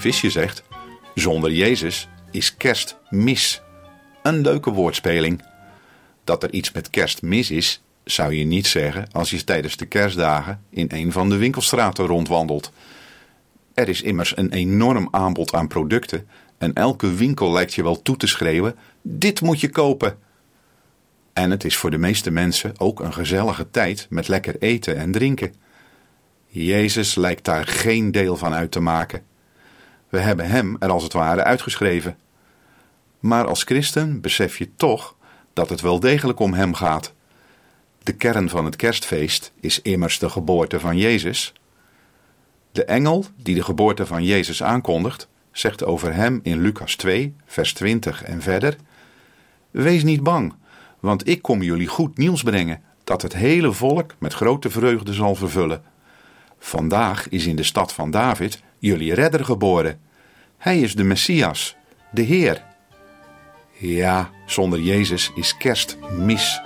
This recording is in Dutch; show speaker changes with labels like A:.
A: Visje zegt: zonder Jezus is kerst mis. Een leuke woordspeling. Dat er iets met kerst mis is, zou je niet zeggen als je tijdens de kerstdagen in een van de winkelstraten rondwandelt. Er is immers een enorm aanbod aan producten en elke winkel lijkt je wel toe te schreeuwen: dit moet je kopen. En het is voor de meeste mensen ook een gezellige tijd met lekker eten en drinken. Jezus lijkt daar geen deel van uit te maken. We hebben hem er als het ware uitgeschreven. Maar als christen besef je toch dat het wel degelijk om hem gaat. De kern van het kerstfeest is immers de geboorte van Jezus. De engel die de geboorte van Jezus aankondigt, zegt over hem in Lucas 2, vers 20 en verder: Wees niet bang, want ik kom jullie goed nieuws brengen, dat het hele volk met grote vreugde zal vervullen. Vandaag is in de stad van David jullie redder geboren. Hij is de Messias, de Heer. Ja, zonder Jezus is kerst mis.